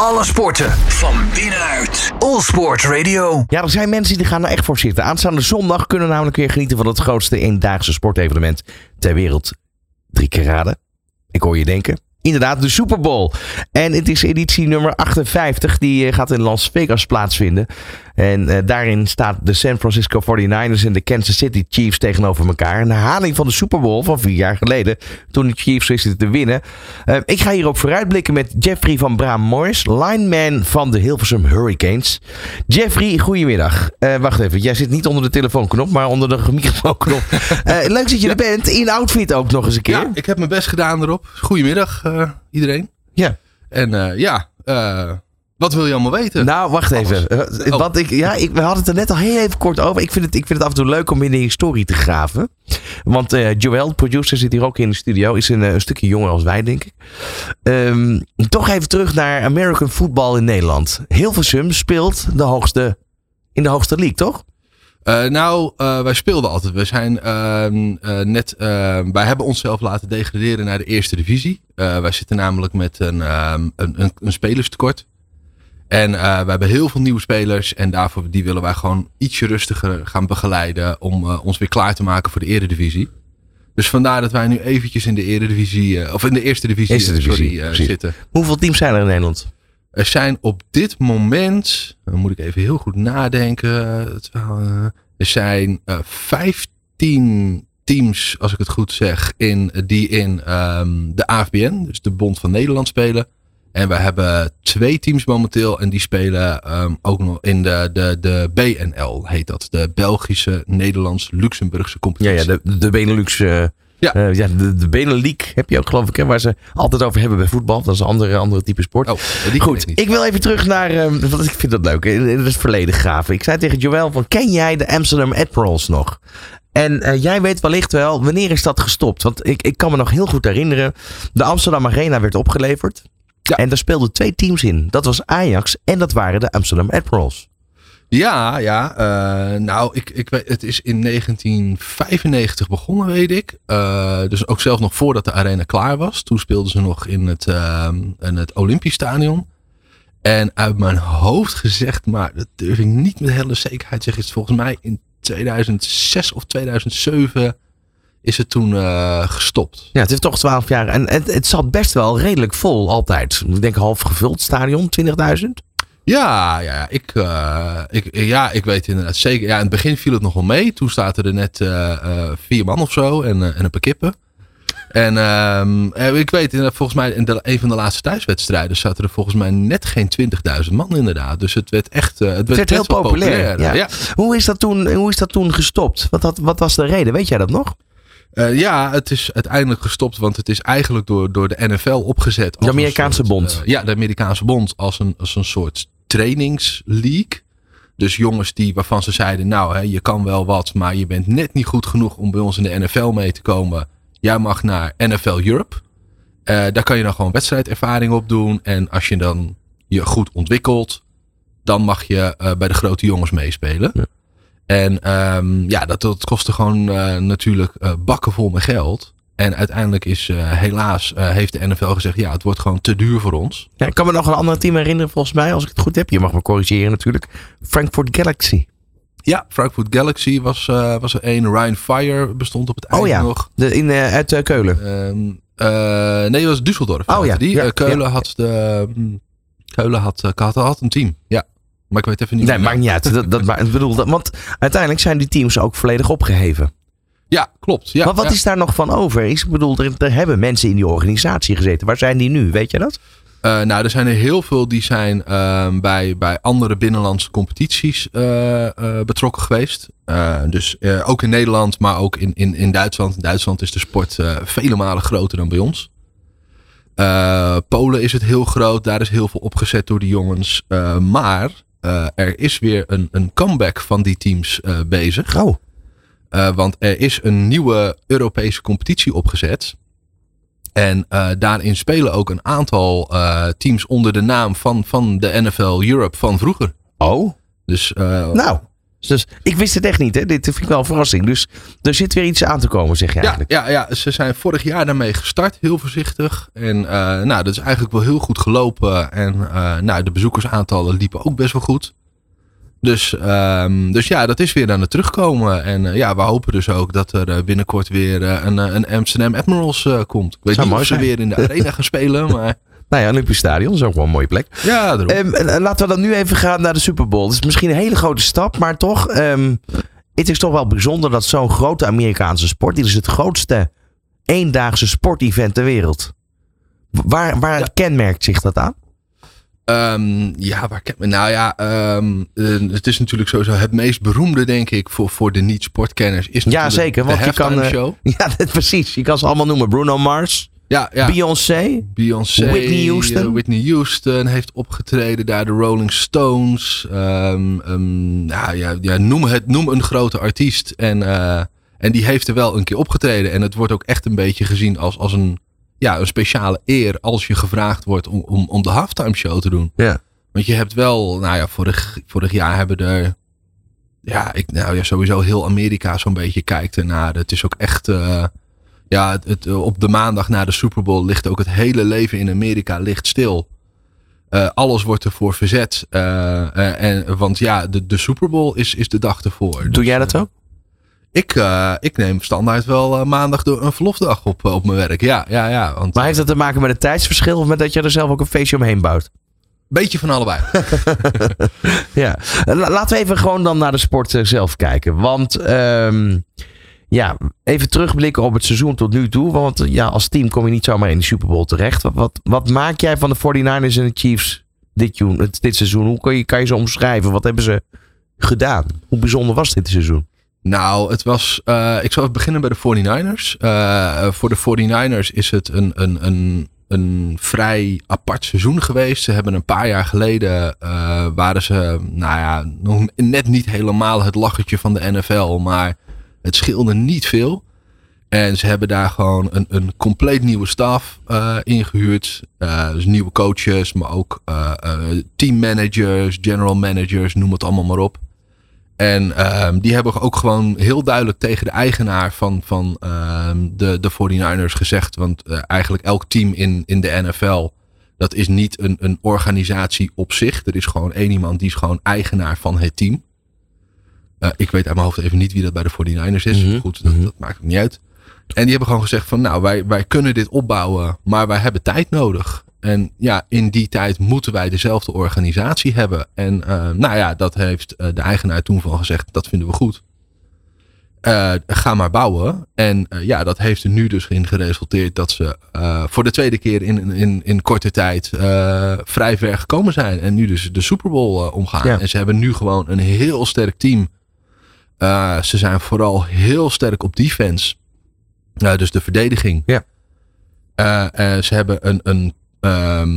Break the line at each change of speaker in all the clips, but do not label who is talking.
Alle sporten van binnenuit. All Sport Radio.
Ja, er zijn mensen die gaan er echt voor zitten. Aanstaande zondag kunnen we namelijk weer genieten van het grootste eendaagse sportevenement ter wereld. Drie keer raden. Ik hoor je denken. Inderdaad, de Super Bowl. En het is editie nummer 58. Die eh, gaat in Las Vegas plaatsvinden. En uh, daarin staat de San Francisco 49ers en de Kansas City Chiefs tegenover elkaar. Een herhaling van de Super Bowl van vier jaar geleden. Toen de Chiefs wisten te winnen. Uh, ik ga hierop vooruitblikken met Jeffrey van Braam Morris. Lineman van de Hilversum Hurricanes. Jeffrey, goedemiddag. Uh, wacht even, jij zit niet onder de telefoonknop, maar onder de microfoonknop. leuk dat je er bent. In outfit ook nog eens een keer.
Ja, ik heb mijn best gedaan erop. Goedemiddag iedereen.
Ja.
En ja... Wat wil je allemaal weten?
Nou, wacht even. Oh. Wat ik, ja, ik, we hadden het er net al heel even kort over. Ik vind het, ik vind het af en toe leuk om in de historie te graven. Want uh, Joel, de producer, zit hier ook in de studio. Is een, een stukje jonger als wij, denk ik. Um, toch even terug naar American football in Nederland. Hilversum speelt de hoogste, in de hoogste league, toch?
Uh, nou, uh, wij speelden altijd. We zijn uh, net. wij hebben onszelf laten degraderen naar de eerste divisie. wij zitten namelijk met een, een, een, een spelerstekort. En uh, we hebben heel veel nieuwe spelers. En daarvoor die willen wij gewoon ietsje rustiger gaan begeleiden. Om uh, ons weer klaar te maken voor de eredivisie. Dus vandaar dat wij nu eventjes in de eredivisie. Uh, of in de eerste divisie,
eerste divisie
sorry, zitten.
Hoeveel teams zijn er in Nederland?
Er zijn op dit moment. Dan moet ik even heel goed nadenken. Er zijn 15 teams, als ik het goed zeg. In, die in um, de AFBN, dus de Bond van Nederland, spelen. En we hebben twee teams momenteel en die spelen um, ook nog in de, de, de BNL, heet dat. De Belgische, Nederlands-Luxemburgse competitie.
Ja, ja de, de Benelux... Uh, ja. Uh, ja, de, de Benelux heb je ook geloof ik, hè, waar ze altijd over hebben bij voetbal. Dat is een andere, andere type sport.
Oh, die
Goed,
ik,
ik, wil even terug naar, um, want ik vind dat leuk, in het verleden graven. Ik zei tegen Joël van, ken jij de Amsterdam Admirals nog? En uh, jij weet wellicht wel, wanneer is dat gestopt? Want ik, ik kan me nog heel goed herinneren, de Amsterdam Arena werd opgeleverd. Ja. En daar speelden twee teams in. Dat was Ajax en dat waren de Amsterdam Admirals.
Ja, ja. Uh, nou, ik, ik weet, het is in 1995 begonnen, weet ik. Uh, dus ook zelfs nog voordat de arena klaar was. Toen speelden ze nog in het, uh, in het Olympisch Stadion. En uit mijn hoofd gezegd, maar dat durf ik niet met hele zekerheid zeggen, is volgens mij in 2006 of 2007 is het toen uh, gestopt.
Ja, het is toch 12 jaar. En het, het zat best wel redelijk vol altijd. Ik denk half gevuld stadion, 20.000.
Ja, ja, ik, uh, ik, ja, ik weet inderdaad zeker. Ja, in het begin viel het nog wel mee. Toen zaten er net uh, vier man of zo en, en een paar kippen. En uh, ik weet, volgens mij in de, een van de laatste thuiswedstrijden zaten er volgens mij net geen 20.000 man inderdaad. Dus het werd echt het werd,
heel populair. populair. Ja. Ja. Hoe, is dat toen, hoe is dat toen gestopt? Wat, had, wat was de reden? Weet jij dat nog?
Uh, ja, het is uiteindelijk gestopt, want het is eigenlijk door, door de NFL opgezet.
De Amerikaanse
soort,
bond.
Uh, ja, de Amerikaanse bond als een, als een soort trainingsleague. Dus jongens die, waarvan ze zeiden, nou, hè, je kan wel wat, maar je bent net niet goed genoeg om bij ons in de NFL mee te komen. Jij mag naar NFL Europe. Uh, daar kan je dan gewoon wedstrijdervaring op doen. En als je dan je goed ontwikkelt, dan mag je bij de grote jongens meespelen. Ja. En um, ja, dat, dat kostte gewoon uh, natuurlijk uh, bakken vol met geld. En uiteindelijk is uh, helaas, heeft de NFL gezegd, ja, het wordt gewoon te duur voor ons.
Ja, ik kan me nog een ander team herinneren volgens mij, als ik het goed heb. Je mag me corrigeren natuurlijk. Frankfurt Galaxy.
Ja, Frankfurt Galaxy was, was er één. Ryan Fire bestond op het einde
oh, ja.
nog.
De, in, uit Keulen.
Um, nee, het was Düsseldorf.
Oh ja.
Die,
ja,
Keulen,
ja.
Had de, Keulen had, had, had een team, ja. Maar ik weet even niet.
Nee, maakt niet uit. Dat, dat, maar, bedoel, dat, want uiteindelijk zijn die teams ook volledig opgeheven.
Ja, klopt. Ja,
maar wat
ja.
is daar nog van over? Ik bedoel, er, hebben mensen in die organisatie gezeten. Waar zijn die nu? Weet je dat?
Uh, nou, er zijn er heel veel die zijn uh, bij, bij andere binnenlandse competities uh, betrokken geweest. dus ook in Nederland, maar ook in, in, in Duitsland. In Duitsland is de sport vele malen groter dan bij ons. Polen is het heel groot. Daar is heel veel opgezet door de jongens. maar uh, er is weer een, een comeback van die teams uh, bezig.
Oh.
Uh, want er is een nieuwe Europese competitie opgezet. En daarin spelen ook een aantal teams onder de naam van, van de NFL Europe van vroeger.
Oh.
Dus
nou. Dus ik wist het echt niet, hè? Dit vind ik wel een verrassing. Dus er zit weer iets aan te komen, zeg je
Ja,
eigenlijk.
ja, ja, ze zijn vorig jaar daarmee gestart, heel voorzichtig. En eh, nou, dat is eigenlijk wel heel goed gelopen. En eh, nou, de bezoekersaantallen liepen ook best wel goed. Dus, ehm, dus ja, dat is weer aan het terugkomen. En eh, ja, we hopen dus ook dat er binnenkort weer een, een Amsterdam Admirals komt. Ik weet
Zou
niet of ze weer in de arena gaan spelen, maar
Nou ja, Olympisch Stadion is ook wel een mooie plek.
ja,
eh, laten we dan nu even gaan naar de Super Bowl. Het is misschien een hele grote stap, maar toch. ehm, het is toch wel bijzonder dat zo'n grote Amerikaanse sport. Dit is het grootste eendaagse sportevent ter wereld. Waar, waar
Ja.
kenmerkt zich dat aan?
Ehm, ja, waar ken Nou ja, het is natuurlijk sowieso het meest beroemde, denk ik, voor, voor de niet-sportkenners. Is
Ja, zeker, want je kan, eh. Ja, dat, precies. Je kan ze allemaal noemen. Bruno Mars,
Ja, ja.
Beyoncé.
Beyoncé,
Whitney Houston.
eh, Whitney Houston heeft opgetreden daar, de Rolling Stones. Ehm, ehm, ja, ja, ja, noem, het, noem een grote artiest. En, eh, en die heeft er wel een keer opgetreden. En het wordt ook echt een beetje gezien als, als een, ja, een speciale eer als je gevraagd wordt om, om, om de halftime show te doen.
Ja.
Want je hebt wel, nou ja, vorig, vorig jaar hebben er. Ja, ik, nou ja, sowieso heel Amerika zo'n beetje kijkt ernaar. Het is ook echt. eh, ja, het, het, eh, op de maandag na de Super Bowl ligt ook het hele leven in Amerika ligt stil. Eh, alles wordt ervoor verzet. Eh, en, want ja, de, de Super Bowl is, is de dag ervoor.
Doe
Dus,
jij dat ook?
Ik, ik neem standaard wel maandag door een verlofdag op, op mijn werk. Ja, ja, ja. Want
Maar heeft dat te maken met het tijdsverschil of met dat je er zelf ook een feestje omheen bouwt?
beetje van allebei.
Ja, La- laten we even gewoon dan naar de sport zelf kijken. Want ehm, ja, even terugblikken op het seizoen tot nu toe. Want ja, als team kom je niet zomaar in de Super Bowl terecht. Wat, wat, maak jij van de 49ers en de Chiefs dit, dit seizoen? Hoe kan je, kan je ze omschrijven? Wat hebben ze gedaan? Hoe bijzonder was dit seizoen?
Nou, het was. eh, ik zal beginnen bij de 49ers. Eh, voor de 49ers is het een, een, een, een vrij apart seizoen geweest. Ze hebben een paar jaar geleden. eh, waren ze. Nou ja, nog net niet helemaal het lachertje van de NFL. Maar het scheelde niet veel. En ze hebben daar gewoon een, een compleet nieuwe staf eh, ingehuurd. Eh, dus nieuwe coaches, maar ook eh, eh, teammanagers, general managers, noem het allemaal maar op. En ehm, die hebben ook gewoon heel duidelijk tegen de eigenaar van, van ehm, de, de 49ers gezegd. Want eigenlijk elk team in, in de NFL, dat is niet een, een organisatie op zich. Er is gewoon één iemand die is gewoon eigenaar van het team. Eh, ik weet uit mijn hoofd even niet wie dat bij de 49ers is.
Mhm,
Goed, dat,
mhm.
dat maakt niet uit. En die hebben gewoon gezegd van nou, wij, wij kunnen dit opbouwen, maar wij hebben tijd nodig. En ja, in die tijd moeten wij dezelfde organisatie hebben. En eh, nou ja, dat heeft eh, de eigenaar toen van gezegd, dat vinden we goed. Ga maar bouwen. En ja, dat heeft er nu dus in geresulteerd dat ze voor de tweede keer in, in, in korte tijd vrij ver gekomen zijn. En nu dus de Super Bowl omgaan.
Ja.
En ze hebben nu gewoon een heel sterk team. Eh, ze zijn vooral heel sterk op defense. Eh, dus de verdediging.
Ja.
Eh, ze hebben een, een, ehm,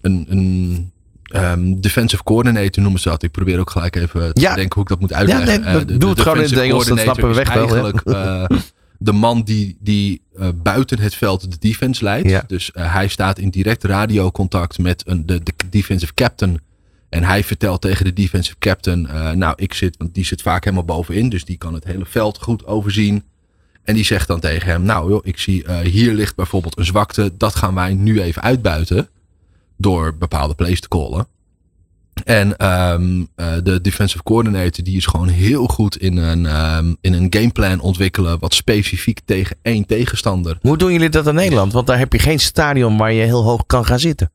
een, een ehm, defensive coördinator noemen ze dat. Ik probeer ook gelijk even te
Ja.
denken hoe ik dat moet uitleggen.
nee,
Eh, de-
doe het gewoon in het Engels, dan snappen we weg wel,
eh, de man die, die buiten het veld de defense leidt.
Ja.
Dus hij staat in direct radiocontact met een, de, de defensive captain. En hij vertelt tegen de defensive captain, eh, nou ik zit, want die zit vaak helemaal bovenin, dus die kan het hele veld goed overzien. En die zegt dan tegen hem, nou joh, ik zie eh, hier ligt bijvoorbeeld een zwakte, dat gaan wij nu even uitbuiten door bepaalde plays te callen. En ehm, eh, de defensive coordinator die is gewoon heel goed in een, ehm, in een gameplan ontwikkelen wat specifiek tegen één tegenstander.
Hoe doen jullie dat in Nederland? Want daar heb je geen stadion waar je heel hoog kan gaan zitten.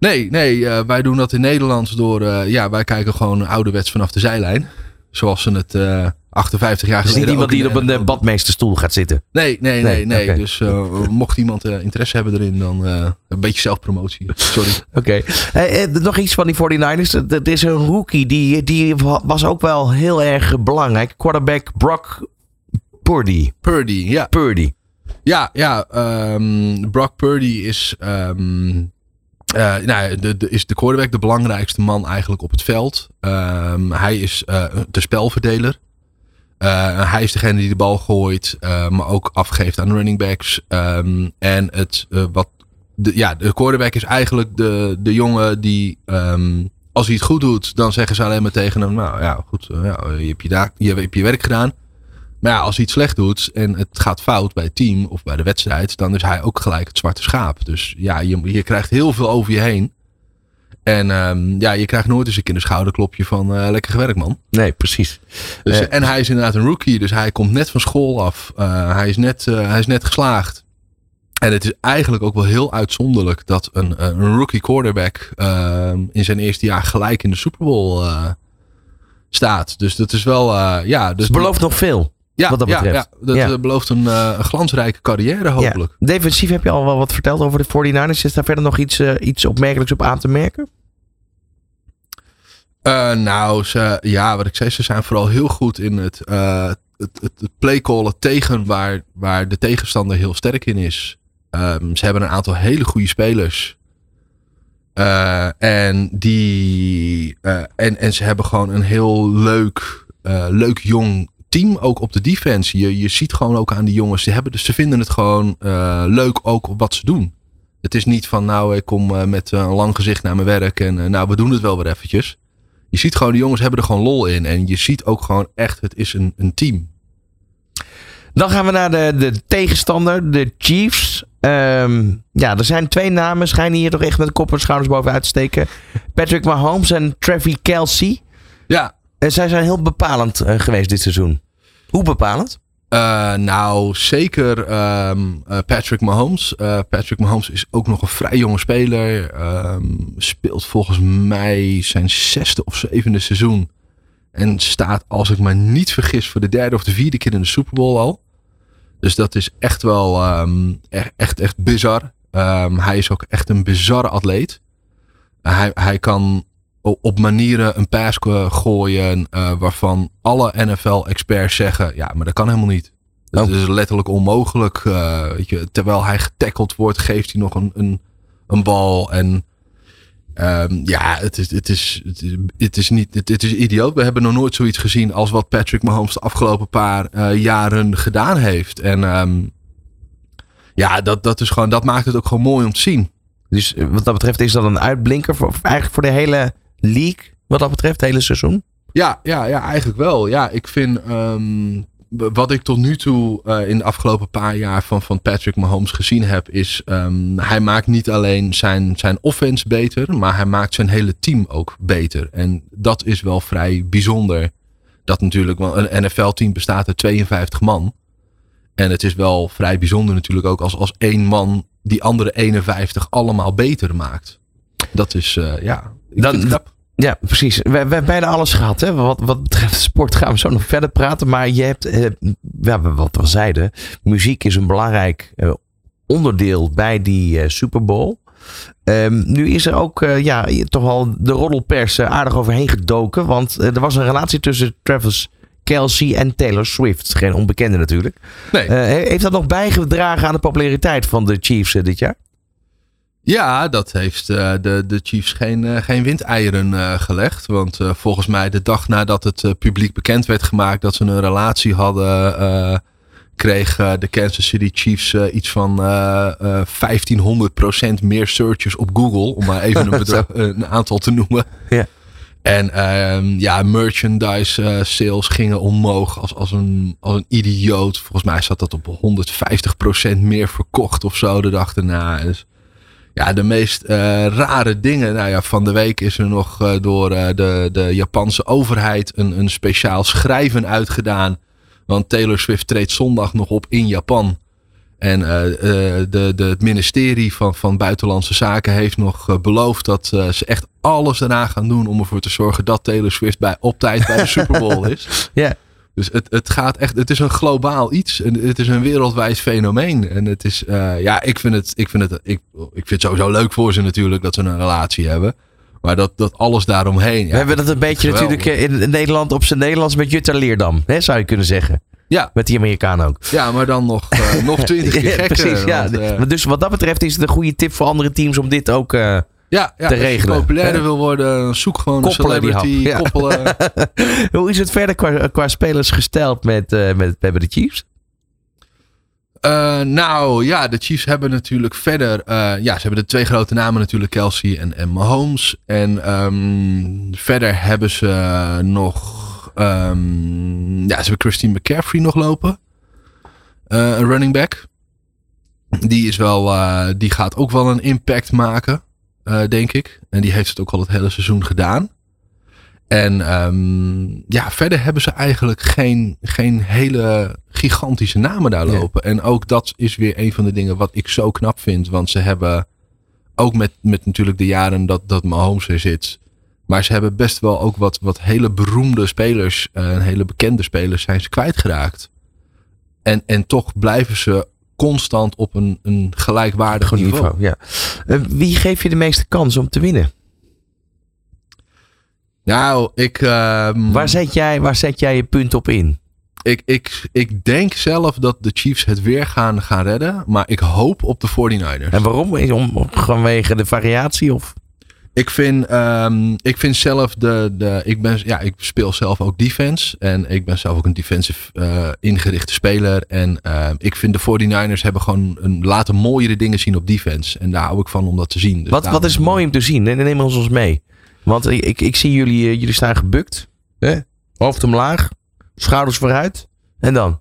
Nee, nee, eh, wij doen dat in Nederland door, eh, ja, wij kijken gewoon ouderwets vanaf de zijlijn. Zoals ze het eh 58 jaar
Het is
geleden
niet iemand die op een eh, badmeesterstoel gaat zitten.
Nee, nee,
Nee,
nee. Dus mocht iemand interesse hebben erin, dan een beetje zelfpromotie. Sorry.
Oké. Nog iets van die 49ers. Het is een rookie. Die, die was ook wel heel erg belangrijk. Quarterback Brock Purdy.
Purdy, ja.
Purdy.
Ja, ja. ehm, Brock Purdy is, ehm, eh, nou, de, de, is de quarterback de belangrijkste man eigenlijk op het veld. Ehm, hij is eh, de spelverdeler. Eh, hij is degene die de bal gooit, maar ook afgeeft aan running backs. Ehm, en het, wat, de, ja, de quarterback is eigenlijk de, de jongen die ehm, als hij het goed doet, dan zeggen ze alleen maar tegen hem: Nou ja, goed, ja, je, je, je hebt je werk gedaan. Maar ja, als hij het slecht doet en het gaat fout bij het team of bij de wedstrijd, dan is hij ook gelijk het zwarte schaap. Dus ja, je, je krijgt heel veel over je heen. En ehm, ja, je krijgt nooit eens een keer een schouderklopje van eh, lekker gewerkt man.
Nee, precies.
Dus,
Eh,
en hij is inderdaad een rookie, dus hij komt net van school af. Eh, hij, is net, hij is net geslaagd. En het is eigenlijk ook wel heel uitzonderlijk dat een, een rookie quarterback ehm, in zijn eerste jaar gelijk in de Super Bowl staat. Dus dat is wel, ja. Dus
het belooft nog veel.
Ja,
wat dat
ja,
betreft.
Ja, dat
Ja.
eh, belooft een, eh, een glansrijke carrière hopelijk.
Defensief heb je al wel wat verteld over de 49ers. Is daar verder nog iets, eh, iets opmerkelijks op aan te merken?
Nou, ze, ja, wat ik zei, ze zijn vooral heel goed in het, het, het, het playcallen tegen waar, waar de tegenstander heel sterk in is. Ehm, ze hebben een aantal hele goede spelers. En, die, en, en ze hebben gewoon een heel leuk, leuk jong team ook op de defense. Je, je ziet gewoon ook aan die jongens, ze, hebben, dus ze vinden het gewoon eh, leuk ook wat ze doen. Het is niet van nou, ik kom eh, met een lang gezicht naar mijn werk en eh, nou, we doen het wel weer eventjes. Je ziet gewoon, die jongens hebben er gewoon lol in. En je ziet ook gewoon echt, het is een, een team.
Dan gaan we naar de, de tegenstander, de Chiefs. Ehm, ja, er zijn twee namen, schijnen hier toch echt met de kop en schouders bovenuit te steken. Patrick Mahomes en Travis Kelsey.
Ja,
zij zijn heel bepalend eh, geweest dit seizoen. Hoe bepalend?
Eh, nou, zeker ehm, eh, Patrick Mahomes. Eh, Patrick Mahomes is ook nog een vrij jonge speler. Ehm, speelt volgens mij zijn zesde of zevende seizoen. En staat, als ik me niet vergis, voor de derde of de vierde keer in de Super Bowl al. Dus dat is echt wel echt, echt, echt bizar. Ehm, hij is ook echt een bizarre atleet. hij, hij kan op manieren een pass go- gooien eh, waarvan alle NFL-experts zeggen, ja, maar dat kan helemaal niet. Dat
Oh.
is letterlijk onmogelijk. eh, weet je, terwijl hij getackeld wordt, geeft hij nog een, een, een bal. En ehm, ja, het is, het, is, het, is, het, is niet, het, het is idioot. We hebben nog nooit zoiets gezien als wat Patrick Mahomes de afgelopen paar eh, jaren gedaan heeft. En ehm, ja, dat, dat, is gewoon, dat maakt het ook gewoon mooi om te zien.
Dus wat dat betreft is dat een uitblinker voor, eigenlijk voor de hele league. Wat dat betreft, het hele seizoen.
Ja, ja, ja, eigenlijk wel. Ja, ik vind ehm, wat ik tot nu toe eh, in de afgelopen paar jaar van, van Patrick Mahomes gezien heb, is ehm, hij maakt niet alleen zijn, zijn offense beter, maar hij maakt zijn hele team ook beter. En dat is wel vrij bijzonder. Dat natuurlijk, wel een NFL-team bestaat uit 52 man. En het is wel vrij bijzonder natuurlijk ook als, als één man die andere 51 allemaal beter maakt. Dat is, eh, ja,
Dan-. Ja, precies. We, we hebben bijna alles gehad. Hè? Wat, wat betreft sport gaan we zo nog verder praten. Maar je hebt, eh, ja, wat we zeiden, muziek is een belangrijk eh, onderdeel bij die eh, Super Bowl. Ehm, nu is er ook eh, ja, toch wel de roddelpers eh, aardig overheen gedoken. Want eh, er was een relatie tussen Travis Kelsey en Taylor Swift. Geen onbekende natuurlijk.
Nee.
Eh, he- heeft dat nog bijgedragen aan de populariteit van de Chiefs eh, dit jaar?
Ja, dat heeft eh, de, de Chiefs geen, eh, geen windeieren eh, gelegd. Want volgens mij de dag nadat het publiek bekend werd gemaakt dat ze een relatie hadden, kreeg de Kansas City Chiefs iets van eh, eh, 1500% meer searches op Google. Om maar even een, een aantal te noemen.
Ja.
En ehm, ja, merchandise sales gingen omhoog als, als, een, als een idioot. Volgens mij zat dat op 150% meer verkocht of zo de dag erna. Dus ja, de meest eh, rare dingen. Nou ja, van de week is er nog eh, door eh, de, de Japanse overheid een, een speciaal schrijven uitgedaan. Want Taylor Swift treedt zondag nog op in Japan. En de, de, het ministerie van, van Buitenlandse Zaken heeft nog beloofd dat ze echt alles eraan gaan doen om ervoor te zorgen dat Taylor Swift bij, op tijd bij de Super Bowl is.
Ja.
Dus het, het gaat echt, het is een globaal iets. En het is een wereldwijd fenomeen. En het is, eh, ja, ik vind het, ik vind het, ik, ik vind het sowieso leuk voor ze natuurlijk dat ze een relatie hebben. Maar dat, dat alles daaromheen. Ja,
we hebben dat een beetje
geweldig.
natuurlijk eh, in Nederland op zijn Nederlands met Jutta Leerdam. Hè, zou je kunnen zeggen.
Ja,
Met die Amerikaan ook.
ja, maar dan nog, eh, nog twintig keer gekker.
precies, ja.
want,
dus wat dat betreft is het een goede tip voor andere teams om dit ook... eh,
ja, ja,
te
als je
regelen.
populairder wil worden, zoek gewoon een
Koppelen die
celebrity, koppelen.
Hoe is het verder qua, qua spelers gesteld met, eh met, met de Chiefs?
Uh, nou ja, de Chiefs hebben natuurlijk verder. Uh, ja, ze hebben de twee grote namen natuurlijk, Kelsey en, en Mahomes. En um, verder hebben ze nog. Um, ja, ze hebben Christine McCaffrey nog lopen. Een running back. Die is wel. die gaat ook wel een impact maken, denk ik. En die heeft het ook al het hele seizoen gedaan. En um, ja, verder hebben ze eigenlijk geen, geen hele gigantische namen daar lopen. En ook dat is weer een van de dingen wat ik zo knap vind. Want ze hebben ook met, met natuurlijk de jaren dat, dat Mahomes er zit. Maar ze hebben best wel ook wat, wat hele beroemde spelers, uh, hele bekende spelers zijn ze kwijtgeraakt. En, en toch blijven ze constant op een, een gelijkwaardig niveau. niveau
ja. Uh, wie geeft je de meeste kans om te winnen?
Nou, ik. Um,
waar, zet jij, waar zet jij je punt op in?
Ik, ik, ik denk zelf dat de Chiefs het weer gaan, gaan redden. Maar ik hoop op de 49ers.
En waarom? Om, vanwege de variatie? Of?
Ik vind, um, ik vind zelf de, de. Ik, ben, ja, ik speel zelf ook defense. En ik ben zelf ook een defensive uh, ingerichte speler. En uh, ik vind de 49ers hebben gewoon een, laten mooiere dingen zien op defense. En daar hou ik van om dat te zien. Dus
wat, wat is mooi om te zien? Neem ons ons mee. Want ik, ik, ik zie jullie, eh, jullie staan gebukt. Hè? Hoofd omlaag, schouders vooruit. En dan?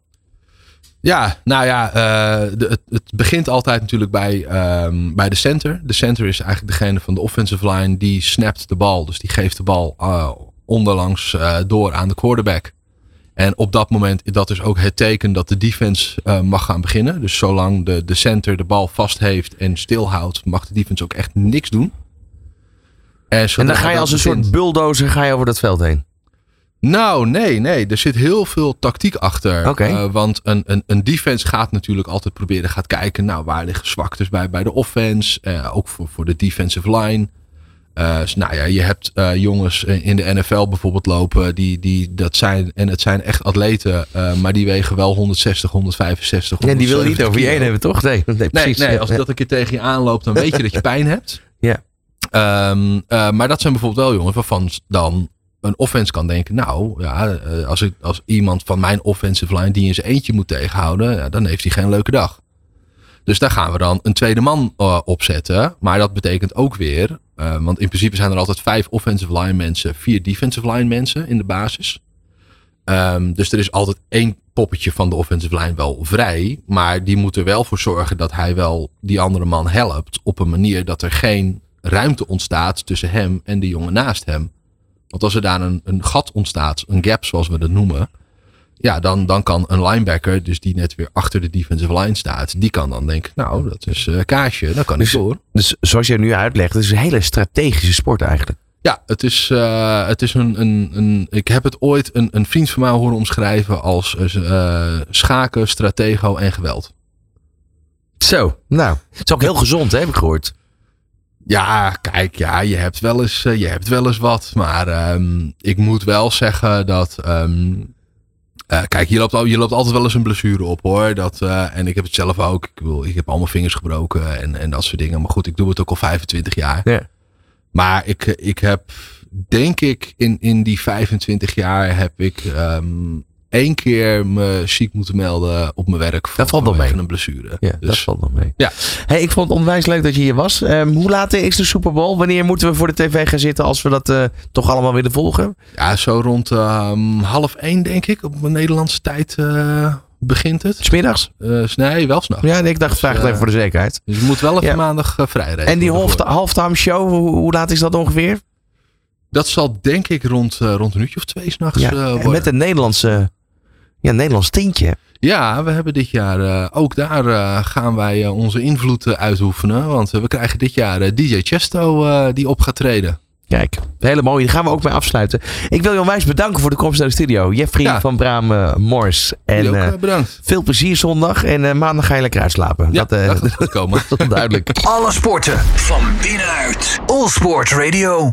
Ja, nou ja, uh, de, het, het, begint altijd natuurlijk bij, um, bij de center. De center is eigenlijk degene van de offensive line die snapt de bal. Dus die geeft de bal uh, onderlangs uh, door aan de quarterback. En op dat moment, dat is ook het teken dat de defense mag gaan beginnen. Dus zolang de, de center de bal vast heeft en stilhoudt, mag de defense ook echt niks doen.
En, en dan ga je als een soort bulldozer ga je over dat veld heen.
Nou, nee, nee. Er zit heel veel tactiek achter.
Okay. Uh,
want een, een, een defense gaat natuurlijk altijd proberen, gaat kijken, nou, waar liggen zwaktes bij, bij de offense. Uh, ook voor, voor de defensive line. Uh, dus, nou ja, je hebt jongens in de NFL bijvoorbeeld lopen, die, die dat zijn, en het zijn echt atleten, maar die wegen wel 160, 165.
Ja, die wil niet over je heen hebben, toch? Nee,
nee, precies. nee, nee als dat een keer tegen je aanloopt, dan weet je dat je pijn hebt.
Ja.
Um, uh, maar dat zijn bijvoorbeeld wel jongens waarvan dan een offense kan denken, nou ja, uh, als, ik, als iemand van mijn offensive line die in zijn eentje moet tegenhouden, ja, dan heeft hij geen leuke dag. Dus daar gaan we dan een tweede man uh, op zetten. Maar dat betekent ook weer, want in principe zijn er altijd vijf offensive line mensen, vier defensive line mensen in de basis. Um, dus er is altijd één poppetje van de offensive line wel vrij. Maar die moet er wel voor zorgen dat hij wel die andere man helpt. Op een manier dat er geen ruimte ontstaat tussen hem en de jongen naast hem. Want als er daar een, een gat ontstaat, een gap zoals we dat noemen. Ja, dan, dan kan een linebacker, dus die net weer achter de defensive line staat, die kan dan denken, nou, dat is uh, kaasje, dan kan
dus,
ik door.
Dus zoals je nu uitlegt, het is een hele strategische sport eigenlijk.
Ja, het is, uh, het is een, een, een. Ik heb het ooit een, een vriend van mij horen omschrijven als uh, schaken, stratego en geweld.
Zo, nou, het is ook heel gezond, hè, heb ik gehoord.
Ja, kijk, ja, je hebt wel eens, uh, je hebt wel eens wat. Maar um, ik moet wel zeggen dat. Um, uh, kijk, je loopt, je loopt altijd wel eens een blessure op hoor. Dat, uh, en ik heb het zelf ook. Ik, bedoel, ik heb allemaal vingers gebroken en, en dat soort dingen. Maar goed, ik doe het ook al 25 jaar.
Ja.
Maar ik, ik heb, denk ik, in, in die 25 jaar heb ik um, één keer me ziek moeten melden op mijn werk.
Dat valt nog mee.
een blessure.
Ja, dus, dat valt nog mee.
Ja.
Hey, ik vond het onwijs leuk dat je hier was. Um, hoe laat is de Super Bowl? Wanneer moeten we voor de tv gaan zitten als we dat uh, toch allemaal willen volgen?
Ja, zo rond um, half één denk ik. Op mijn Nederlandse tijd uh, begint het.
Smiddags?
Uh, nee, wel s'nachts.
Ja, nee, ik dacht, dus, vraag het even voor de zekerheid.
Dus je moet wel even ja. maandag vrij rijden.
En die halftime show, hoe, hoe laat is dat ongeveer?
Dat zal denk ik rond, rond een uurtje of twee s'nachts
ja,
worden.
En met een Nederlandse ja, Nederlands tintje.
Ja, we hebben dit jaar uh, ook daar uh, gaan wij uh, onze invloed uitoefenen. Want we krijgen dit jaar DJ Chesto die op gaat treden.
Kijk, hele mooie. Daar gaan we ook mee afsluiten. Ik wil je onwijs bedanken voor de komst naar de studio. Jeffrey ja. van Braam Mors. En
ook, bedankt.
veel plezier zondag. En maandag ga je lekker uitslapen.
Ja, dat, dat gaat komen.
duidelijk.
Alle sporten van binnenuit. All Sport Radio.